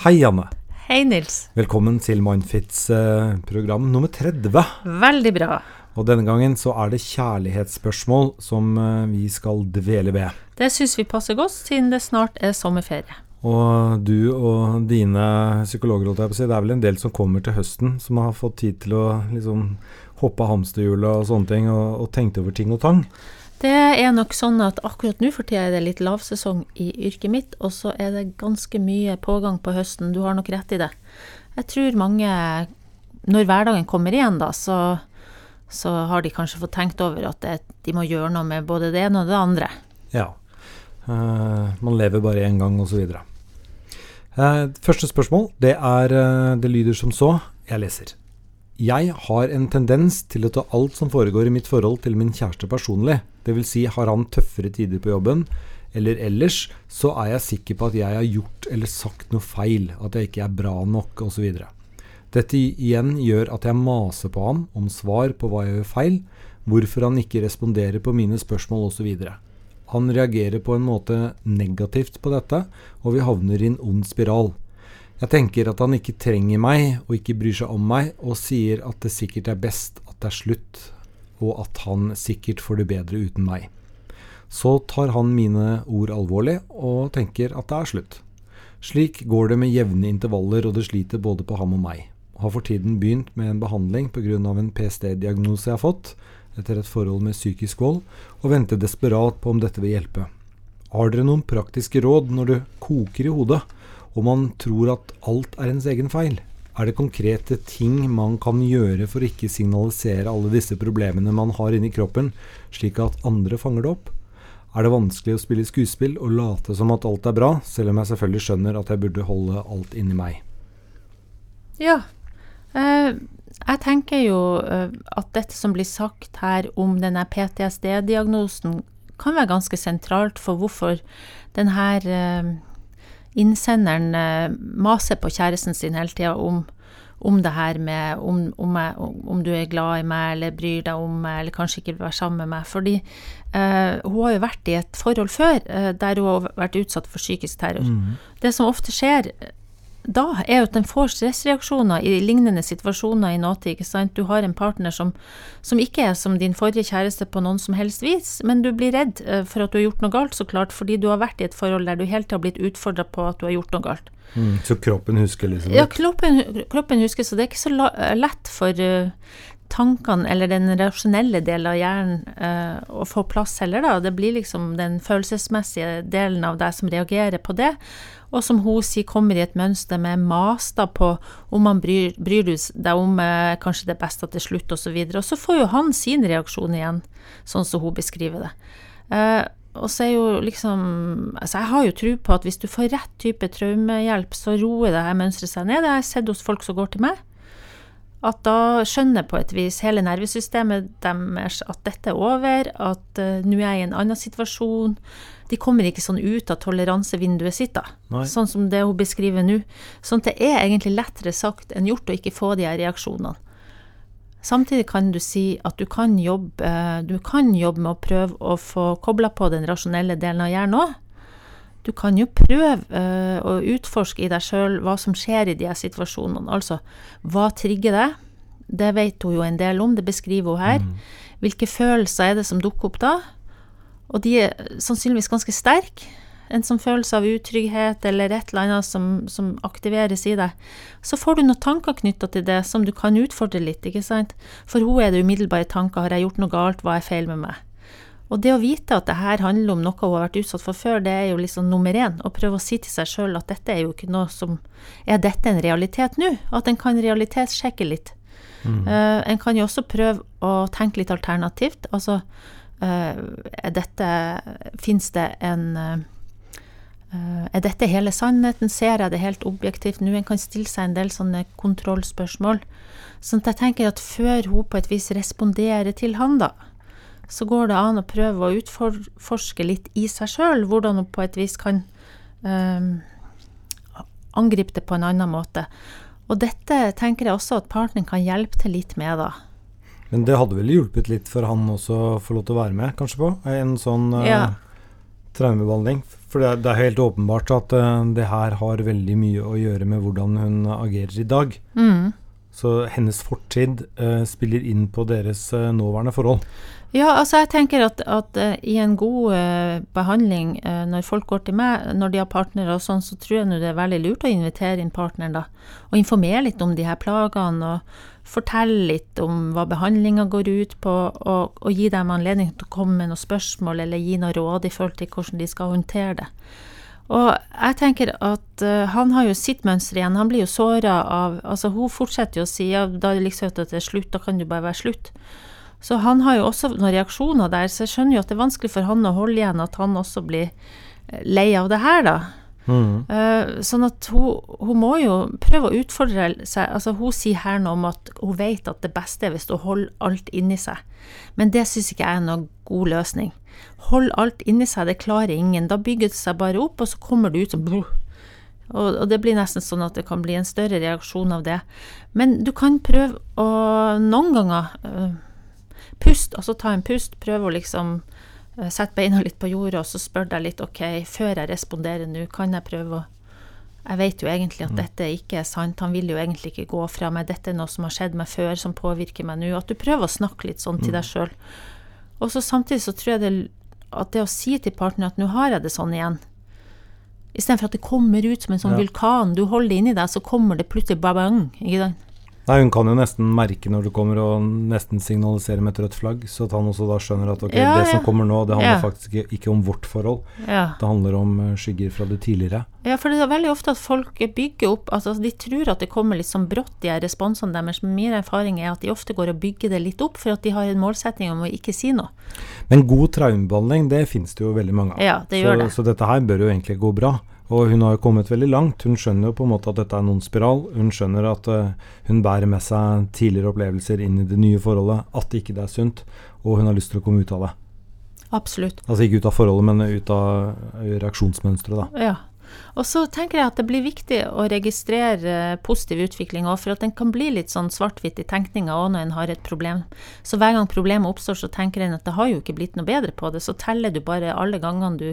Hei, Janne. Hei, Nils. Velkommen til Mindfits eh, program nummer 30. Veldig bra. Og denne gangen så er det kjærlighetsspørsmål som eh, vi skal dvele ved. Det syns vi passer godt, siden det snart er sommerferie. Og du og dine psykologer, holdt jeg på å si, det er vel en del som kommer til høsten, som har fått tid til å liksom hoppe hamsterhjulet og sånne ting, og, og tenkt over ting og tang. Det er nok sånn at akkurat nå for tida er det litt lavsesong i yrket mitt, og så er det ganske mye pågang på høsten. Du har nok rett i det. Jeg tror mange, når hverdagen kommer igjen, da, så, så har de kanskje fått tenkt over at det, de må gjøre noe med både det ene og det andre. Ja. Uh, man lever bare én gang, osv. Uh, første spørsmål, det er uh, Det lyder som så. Jeg leser. Jeg har en tendens til å ta alt som foregår i mitt forhold til min kjæreste personlig. Dvs. Si, har han tøffere tider på jobben, eller ellers, så er jeg sikker på at jeg har gjort eller sagt noe feil, at jeg ikke er bra nok, osv. Dette igjen gjør at jeg maser på ham om svar på hva jeg gjør feil, hvorfor han ikke responderer på mine spørsmål osv. Han reagerer på en måte negativt på dette, og vi havner i en ond spiral. Jeg tenker at han ikke trenger meg og ikke bryr seg om meg, og sier at det sikkert er best at det er slutt, og at han sikkert får det bedre uten meg. Så tar han mine ord alvorlig og tenker at det er slutt. Slik går det med jevne intervaller, og det sliter både på ham og meg. Jeg Har for tiden begynt med en behandling pga. en PST-diagnose jeg har fått etter et forhold med psykisk vold, og venter desperat på om dette vil hjelpe. Har dere noen praktiske råd når det koker i hodet? Og man tror at alt er ens egen feil? Er det konkrete ting man kan gjøre for å ikke signalisere alle disse problemene man har inni kroppen, slik at andre fanger det opp? Er det vanskelig å spille skuespill og late som at alt er bra, selv om jeg selvfølgelig skjønner at jeg burde holde alt inni meg? Ja. Eh, jeg tenker jo eh, at dette som blir sagt her om denne PTSD-diagnosen, kan være ganske sentralt for hvorfor denne eh, innsenderen eh, maser på kjæresten sin hele tida om, om, det her med om, om, jeg, om, du er glad i meg eller bryr deg om meg, eller kanskje ikke vil være sammen med meg. Fordi eh, hun har jo vært i et forhold før eh, der hun har vært utsatt for psykisk terror. Mm. Det som ofte skjer da, er jo at en får stressreaksjoner i lignende situasjoner i nåtid. ikke sant? Du har en partner som, som, ikke er som din forrige kjæreste på noen som helst vis, men du blir redd eh, for at du har gjort noe galt, så klart, fordi du har vært i et forhold der du hele tida har blitt utfordra på at du har gjort noe galt. Mm, så kroppen husker liksom? Ja, kroppen, kroppen, husker, så det er ikke så lett for uh, tankene eller den rasjonelle delen av hjernen uh, å få plass heller, da. Det blir liksom den følelsesmessige delen av deg som reagerer på det og som hun sier kommer i et mønster med mas da på om man bryr, bryr deg om eh, kanskje det best at det slutter, osv. Og, så og så får jo han sin reaksjon igjen, sånn som hun beskriver det. Eh, og så er jo liksom Altså, jeg har jo tro på at hvis du får rett type traumehjelp, så roer det her mønsteret seg ned. Det har jeg sett hos folk som går til meg. At da skjønner på et vis hele nervesystemet deres at dette er over, at uh, nå er jeg i en annen situasjon de kommer ikke sånn ut av toleransevinduet sitt, da. Nei. Sånn som det hun beskriver nå. Sånn at det er egentlig lettere sagt enn gjort å ikke få de her reaksjonene. Samtidig kan du si at du kan jobbe, eh, du kan jobbe med å prøve å få kobla på den rasjonelle delen av hjernen òg. Du kan jo prøve uh, å utforske i deg sjøl hva som skjer i de her situasjonene. Altså, hva trigger deg? Det vet hun jo en del om, det beskriver hun her. Mm. Hvilke følelser er det som dukker opp da? Og de er sannsynligvis ganske sterke. En sånn følelse av utrygghet eller et eller annet som, som aktiveres i deg. Så får du noen tanker knytta til det som du kan utfordre litt, ikke sant. For hun er det umiddelbare tanker. Har jeg gjort noe galt? Hva er feil med meg? Og det å vite at det her handler om noe hun har vært utsatt for før, det er jo liksom nummer én. Å prøve å si til seg sjøl at dette er jo ikke noe som Er dette en realitet nå? At en kan realitetssjekke litt. Mm. Uh, en kan jo også prøve å tenke litt alternativt. Altså uh, er dette Fins det en uh, er dette hele sannheten? Ser jeg det helt objektivt nå? En kan stille seg en del sånne kontrollspørsmål. Sånn at jeg tenker at før hun på et vis responderer til han, da, så går det an å prøve å utforske litt i seg sjøl, hvordan hun på et vis kan um, angripe det på en annen måte. Og dette tenker jeg også at partneren kan hjelpe til litt med, da. Men det hadde vel hjulpet litt for han også å få lov til å være med, kanskje, på en sånn uh, ja. traumebehandling? For det er, det er helt åpenbart at uh, det her har veldig mye å gjøre med hvordan hun agerer i dag. Mm. Så hennes fortid uh, spiller inn på deres uh, nåværende forhold. Ja, altså jeg tenker at, at uh, i en god behandling, når folk går til meg, når de har partnere og sånn, så tror jeg det er veldig lurt å invitere inn partneren, da. Og informere litt om de her plagene. og fortelle litt om hva behandlinga går ut på, og, og, gi dem anledning til å komme med noen spørsmål eller gi noe råd i forhold til hvordan de skal håndtere det. Og jeg tenker at uh, han har jo sitt mønster igjen. Han blir jo såra av Altså, hun fortsetter jo å si ja, da er det liksom at det er slutt, da kan det bare være slutt. Så han har jo også noen reaksjoner der, så jeg skjønner jo at det er vanskelig for han å holde igjen at han også blir eh, lei av det her, da. Mm. Uh, sånn at hun, hun, må jo prøve å utfordre seg. Altså, hun sier her nå om at hun vet at det beste er hvis hun holder alt inni seg. Men det syns ikke jeg er noen god løsning. Hold alt inni seg, det klarer ingen. Da bygger det seg bare opp, og så kommer det ut som. Og, og, det blir nesten sånn at det kan bli en større reaksjon av det. Men du kan prøve å noen ganger uh, Pust, altså ta en pust. Prøve å liksom Eh, Sett beina litt på jorda, og så spør jeg litt OK, før jeg responderer nå, kan jeg prøve å Jeg vet jo egentlig at mm. dette ikke er sant, han vil jo egentlig ikke gå fra meg, dette er noe som har skjedd meg før, som påvirker meg nå. At du prøver å snakke litt sånn til deg mm. sjøl. Og så samtidig så tror jeg det, at det å si til partneren at nå har jeg det sånn igjen, istedenfor at det kommer ut som en sånn ja. vulkan, du holder det inni deg, så kommer det plutselig babang. ikke sant? Nei, Hun kan jo nesten merke når du kommer og nesten signalisere med et rødt flagg, så at han også da skjønner at ok, ja, det ja. som kommer nå, det handler ja. faktisk ikke, ikke, om vårt forhold. Det handler om uh, skygger fra det tidligere. Ja, for det er veldig ofte at folk bygger opp altså De tror at det kommer litt sånn brått, de her responsene deres. Men min erfaring er at de ofte går og bygger det litt opp for at de har en målsetting om å ikke si noe. Men god traumebehandling, det finnes det jo veldig mange av. Ja, det gjør så, det. så dette her bør jo egentlig gå bra. Og hun har jo kommet veldig langt. Hun skjønner jo på en måte at dette er noen spiral. Hun skjønner at uh, hun bærer med seg tidligere opplevelser inn i det nye forholdet, at det ikke er sunt, og hun har lyst til å komme ut av det. Absolutt. Altså ikke ut av forholdet, men ut av reaksjonsmønsteret, da. Ja. Og så tenker jeg at det blir viktig å registrere positiv utvikling òg, for at den kan bli litt sånn svart-hvitt i tenkninga òg når en har et problem. Så hver gang problemet oppstår, så tenker en at det har jo ikke blitt noe bedre på det. Så teller du bare alle gangene du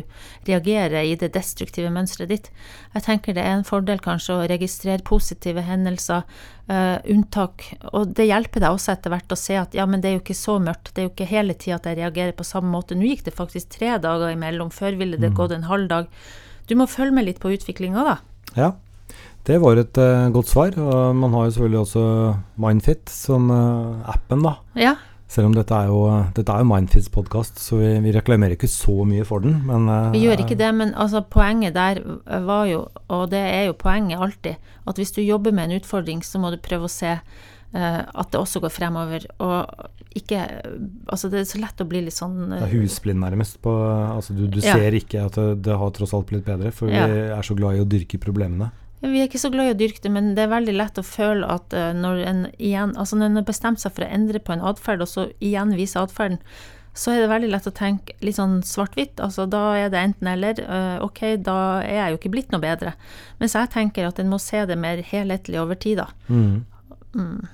reagerer i det destruktive mønsteret ditt. Jeg tenker det er en fordel kanskje å registrere positive hendelser, uh, unntak. Og det hjelper deg også etter hvert å se at ja, men det er jo ikke så mørkt. Det er jo ikke hele tida at jeg reagerer på samme måte. Nå gikk det faktisk tre dager imellom. Før ville det mm. gått en halv dag. Du må følge med litt på utviklinga, da. Ja, det var et uh, godt svar. Og man har jo selvfølgelig også Mindfit som uh, appen, da. Ja. Selv om dette er jo, dette er jo Mindfits podkast, så vi, vi, reklamerer ikke så mye for den. Men, uh, vi gjør ikke det, men altså, poenget der var jo, og det er jo poenget alltid, at hvis du jobber med en utfordring, så må du prøve å se at det også går fremover. Og ikke Altså, det er så lett å bli litt sånn uh, Det er husblind, nærmest. På, altså, du, du ja. ser ikke at det, det, har tross alt blitt bedre, for ja. vi er så glad i å dyrke problemene. Vi er ikke så glad i å dyrke det, men det er veldig lett å føle at uh, når en igjen Altså når en har bestemt seg for å endre på en atferd, og så igjen vise atferden, så er det veldig lett å tenke litt sånn svart-hvitt. Altså da er det enten-eller. Ok, da er jeg jo ikke blitt noe bedre. Mens jeg tenker at en må se det mer helhetlig over tid, da. Mm. Mm.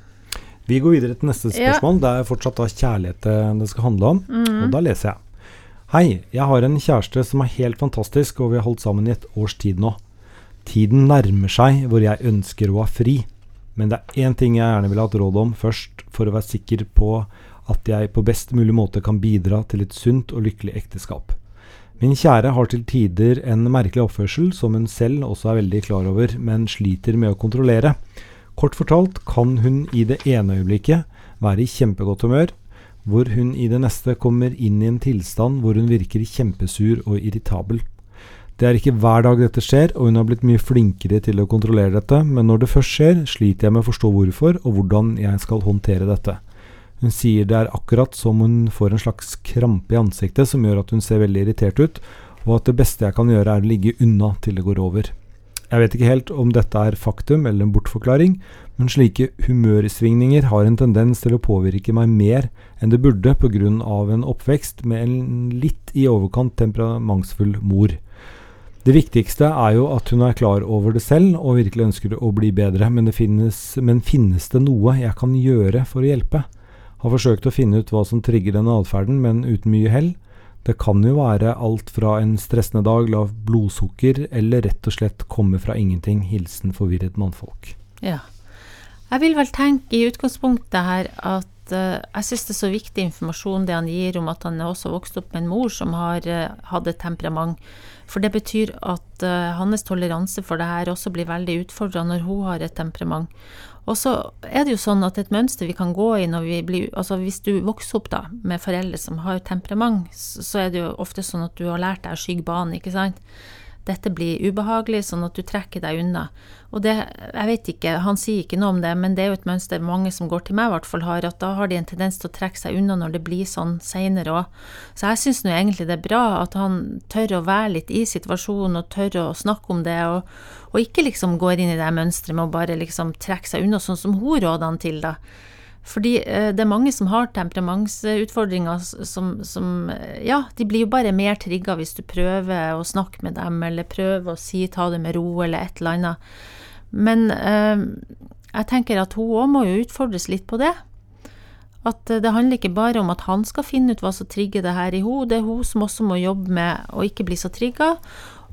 Vi går videre til neste spørsmål. Ja. Det er fortsatt da kjærlighet det skal handle om. Mm. Og da leser jeg. Hei, jeg har en kjæreste som er helt fantastisk, og vi har holdt sammen i et års tid nå. Tiden nærmer seg hvor jeg ønsker å ha fri, men det er én ting jeg gjerne vil ha råd om først, for å være sikker på at jeg på best mulig måte kan bidra til et sunt og lykkelig ekteskap. Min kjære har til tider en merkelig oppførsel som hun selv også er veldig klar over, men sliter med å kontrollere. Kort fortalt kan hun i det ene øyeblikket være i kjempegodt humør, hvor hun i det neste kommer inn i en tilstand hvor hun virker kjempesur og irritabel. Det er ikke hver dag dette skjer, og hun har blitt mye flinkere til å kontrollere dette, men når det først skjer, sliter jeg med å forstå hvorfor og hvordan jeg skal håndtere dette. Hun sier det er akkurat som hun får en slags krampe i ansiktet som gjør at hun ser veldig irritert ut, og at det beste jeg kan gjøre er å ligge unna til det går over. Jeg vet ikke helt om dette er faktum eller en bortforklaring, men slike humørsvingninger har en tendens til å påvirke meg mer enn det burde pga. en oppvekst med en litt i overkant temperamentsfull mor. Det viktigste er jo at hun er klar over det selv og virkelig ønsker å bli bedre, men, finnes, men finnes det noe jeg kan gjøre for å hjelpe? Har forsøkt å finne ut hva som trigger denne atferden, men uten mye hell. Det kan jo være alt fra en stressende dag, lavt blodsukker, eller rett og slett komme fra ingenting. Hilsen forvirret mannfolk. Ja. Jeg vil vel tenke i utgangspunktet her at uh, jeg syns det er så viktig informasjon det han gir om at han også vokst opp med en mor som har uh, hatt et temperament. For det betyr at uh, hans toleranse for det her også blir veldig utfordra når hun har et temperament. Og så er det jo sånn at et mønster vi kan gå i når vi blir Altså hvis du vokser opp da med foreldre som har temperament, så er det jo ofte sånn at du har lært deg å skygge banen, ikke sant. Dette blir ubehagelig, sånn at du trekker deg unna. Og det, jeg vet ikke, han sier ikke noe om det, men det er jo et mønster mange som går til meg i hvert fall har, at da har de en tendens til å trekke seg unna når det blir sånn seinere òg. Så jeg syns egentlig det er bra at han tør å være litt i situasjonen og tør å snakke om det, og, og ikke liksom går inn i det mønsteret med å bare liksom trekke seg unna, sånn som hun råder han til, da. Fordi eh, det er mange som har temperamentsutfordringer som, som eh, Ja, de blir jo bare mer trigga hvis du prøver å snakke med dem, eller prøver å si ta det med ro, eller et eller annet. Men eh, jeg tenker at hun òg må jo utfordres litt på det. At det handler ikke bare om at han skal finne ut hva som trigger det her i henne, det er hun som også må jobbe med å ikke bli så trigga.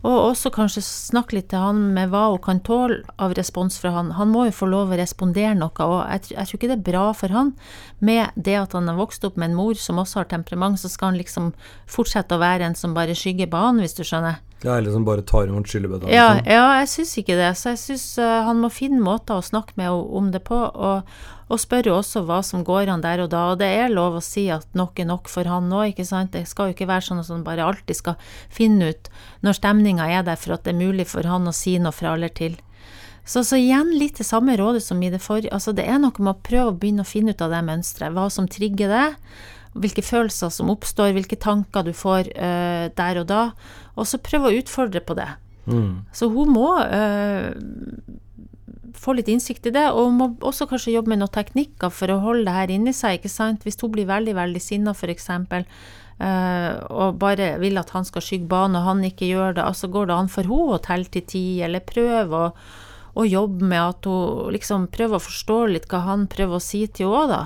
Og også kanskje snakke litt til han med hva hun kan tåle av respons fra han. Han må jo få lov å respondere noe, og jeg, tror ikke det er bra for han med det at han har vokst opp med en mor som også har temperament, så skal han liksom fortsette å være en som bare skygger banen, hvis du skjønner. Ja, eller som bare tar imot skyllebøtta? Ja, liksom. ja, jeg syns ikke det. Så jeg syns uh, han må finne måter å snakke med henne om det på. og og spørre også hva som går an der og da. Og det er lov å si at nok er nok for han nå, ikke sant. Det skal jo ikke være sånn at han bare alltid skal finne ut når stemninga er der for at det er mulig for han å si noe fra eller til. Så, så igjen litt det samme rådet som i det forrige. Altså det er noe med å prøve å begynne å finne ut av det mønsteret. Hva som trigger det. Hvilke følelser som oppstår, hvilke tanker du får uh, der og da. Og så prøve å utfordre på det. Mm. Så hun må uh, få litt innsikt i det, og må også kanskje jobbe med noen teknikker for å holde det her inni seg. ikke sant? Hvis hun blir veldig, veldig sinna, f.eks., uh, og bare vil at han skal skygge banen, og han ikke gjør det, altså går det an for henne å telle til ti, eller prøve å, å, jobbe med at hun liksom prøver å forstå litt hva han prøver å si til henne òg, da.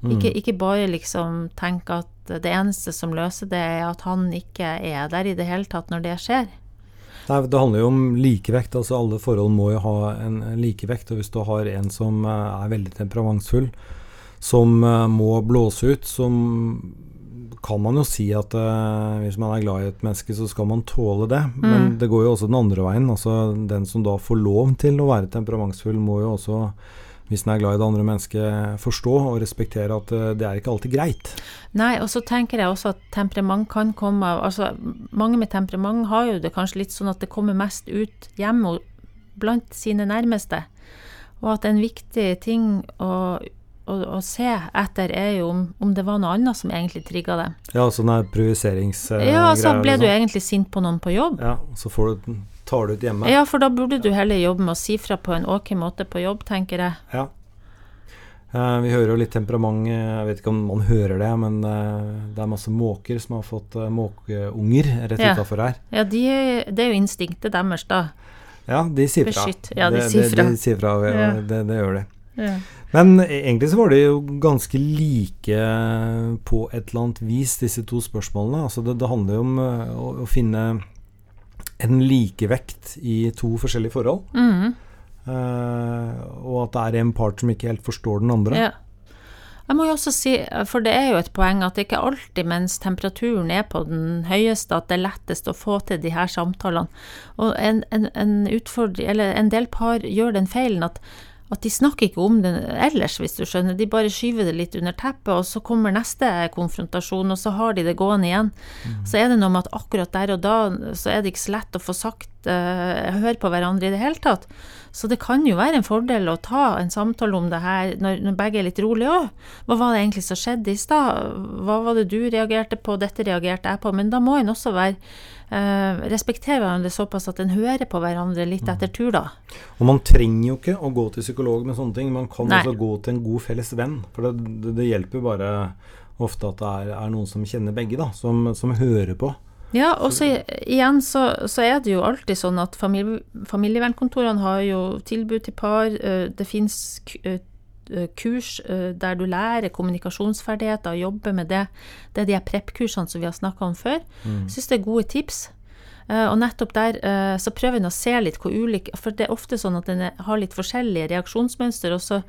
Mm. Ikke, ikke, bare liksom tenke at det eneste som løser det, er at han ikke er der i det hele tatt når det skjer. Nei, Det handler jo om likevekt. altså Alle forhold må jo ha en, en likevekt. og Hvis du har en som eh, er veldig temperamentsfull, som uh, må blåse ut, så kan man jo si at uh, hvis man er glad i et menneske, så skal man tåle det. Mm. Men det går jo også den andre veien. altså Den som da får lov til å være temperamentsfull, må jo også hvis en er glad i det andre mennesket, forstå og respektere at eh, det er ikke alltid greit. Nei, og så tenker jeg også at temperament kan komme av altså Mange med temperament har jo det kanskje litt sånn at det kommer mest ut hjemme blant sine nærmeste. Og at en viktig ting å, å, å se etter er jo om, om, det var noe annet som egentlig trigga det. Ja, sånn er proviseringsgreier. Ja, så ble du egentlig sint på noen på jobb. Ja, så får du tar det ut hjemme. Ja, for da burde du heller jobbe med å si fra på en ok måte på jobb, tenker jeg. Ja. Eh, vi hører jo litt temperament, eh, jeg vet ikke om man hører det, men eh, det er masse måker som har fått eh, måkeunger rett ja. utafor her. Ja, de, det er jo instinktet deres, da. Ja, de sier fra. Beskytt. Ja, de sier fra. De, de, sier fra ja. det, det, gjør de. Ja. Men egentlig så var det jo ganske like på et eller annet vis, disse to spørsmålene. Altså det, det handler jo om å, å finne en likevekt i to forskjellige forhold. Mm. Uh, og at det er en part som ikke helt forstår den andre. Ja. Jeg må jo også si, for det er jo et poeng at det ikke alltid mens temperaturen er på den høyeste, at det er lettest å få til de her samtalene. Og en, en, en, en del par gjør den feilen at at de snakker ikke om det ellers, hvis du skjønner. De bare skyver det litt under teppet, og så kommer neste konfrontasjon, og så har de det gående igjen. Mm. Så er det noe med at akkurat der og da så er det ikke så lett å få sagt uh, høre på hverandre i det hele tatt. Så det kan jo være en fordel å ta en samtale om det her når, når begge er litt rolige òg. Hva var det egentlig som skjedde i stad? Hva var det du reagerte på? Dette reagerte jeg på. Men da må en også være eh, respektere hverandre såpass at en hører på hverandre litt mm. etter tur, da. Og man trenger jo ikke å gå til psykolog med sånne ting. Man kan Nei. også gå til en god felles venn. For det, det, det hjelper bare ofte at det er, er, noen som kjenner begge, da. Som, som hører på. Ja, og så igjen så, så, er det jo alltid sånn at familie, familievernkontorene har jo tilbud til par. Eh, det fins kurs eh, der du lærer kommunikasjonsferdigheter og jobber med det. Det er de prep-kursene som vi har snakka om før. Jeg syns det er gode tips. Eh, og nettopp der eh, så prøver en å se litt hvor ulik For det er ofte sånn at er- har litt forskjellige reaksjonsmønster, og så,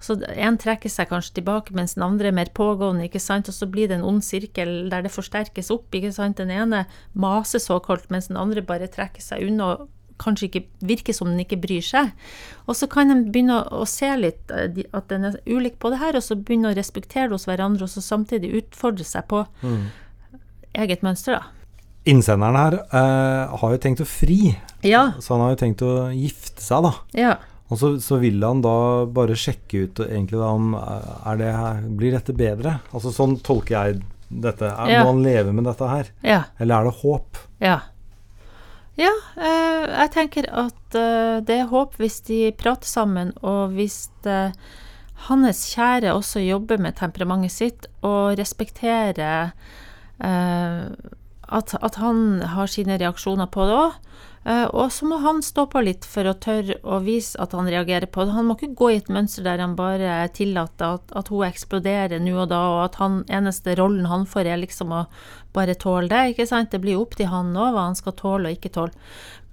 så en trekker seg kanskje tilbake, mens den andre er mer pågående, ikke sant, og så blir det en ond sirkel der det forsterkes opp, ikke sant. Den ene maser såkalt, mens den andre bare trekker seg unna. og Kanskje ikke virker som den ikke bryr seg. Og så kan en begynne å, å se litt eh, at den er ulik på det her, og så begynne å respektere det hos hverandre, og så samtidig utfordre seg på eget mønster, da. Innsenderen her eh, har jo tenkt å fri, Ja. så han har jo tenkt å gifte seg, da. Ja. Og så, så vil han da bare sjekke ut egentlig da om eh, er det, Blir dette bedre? Altså Sånn tolker jeg dette. Er, Ja. Må han leve med dette her? Ja. Eller er det håp? Ja. Ja, eh, jeg tenker at eh, det er håp hvis de prater sammen, og hvis eh, hans kjære også jobber med temperamentet sitt og respekterer eh, at, at han har sine reaksjoner på det òg. og så må han stå på litt for å tørre å vise at han reagerer på det. Han må ikke gå i et mønster der han bare tillater at, at hun eksploderer nå og da, og at han, eneste rollen han får, er liksom å bare tåle det. ikke sant? Det blir jo opp til han òg hva han skal tåle og ikke tåle.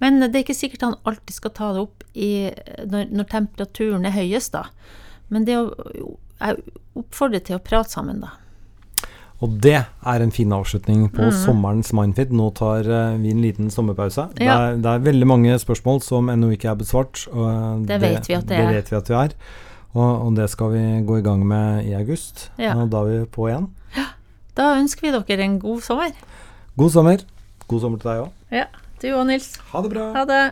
Men det er ikke sikkert han alltid skal ta det opp i, når, når temperaturen er høyest, da. Men det å jeg oppfordrer til å prate sammen, da. Og det er en fin avslutning på sommerens Mindfit. Nå tar eh, vi en liten sommerpause. Det, er, det er veldig mange spørsmål som ennå ikke er besvart. Og det, Det vet vi at det er. vet vi at vi er. Og, og det skal vi gå i gang med i august. Ja. Og da er vi på igjen. Da ønsker vi dere en god sommer. God sommer. God sommer til deg òg. Ja, du og Nils. Ha det bra. Ha det.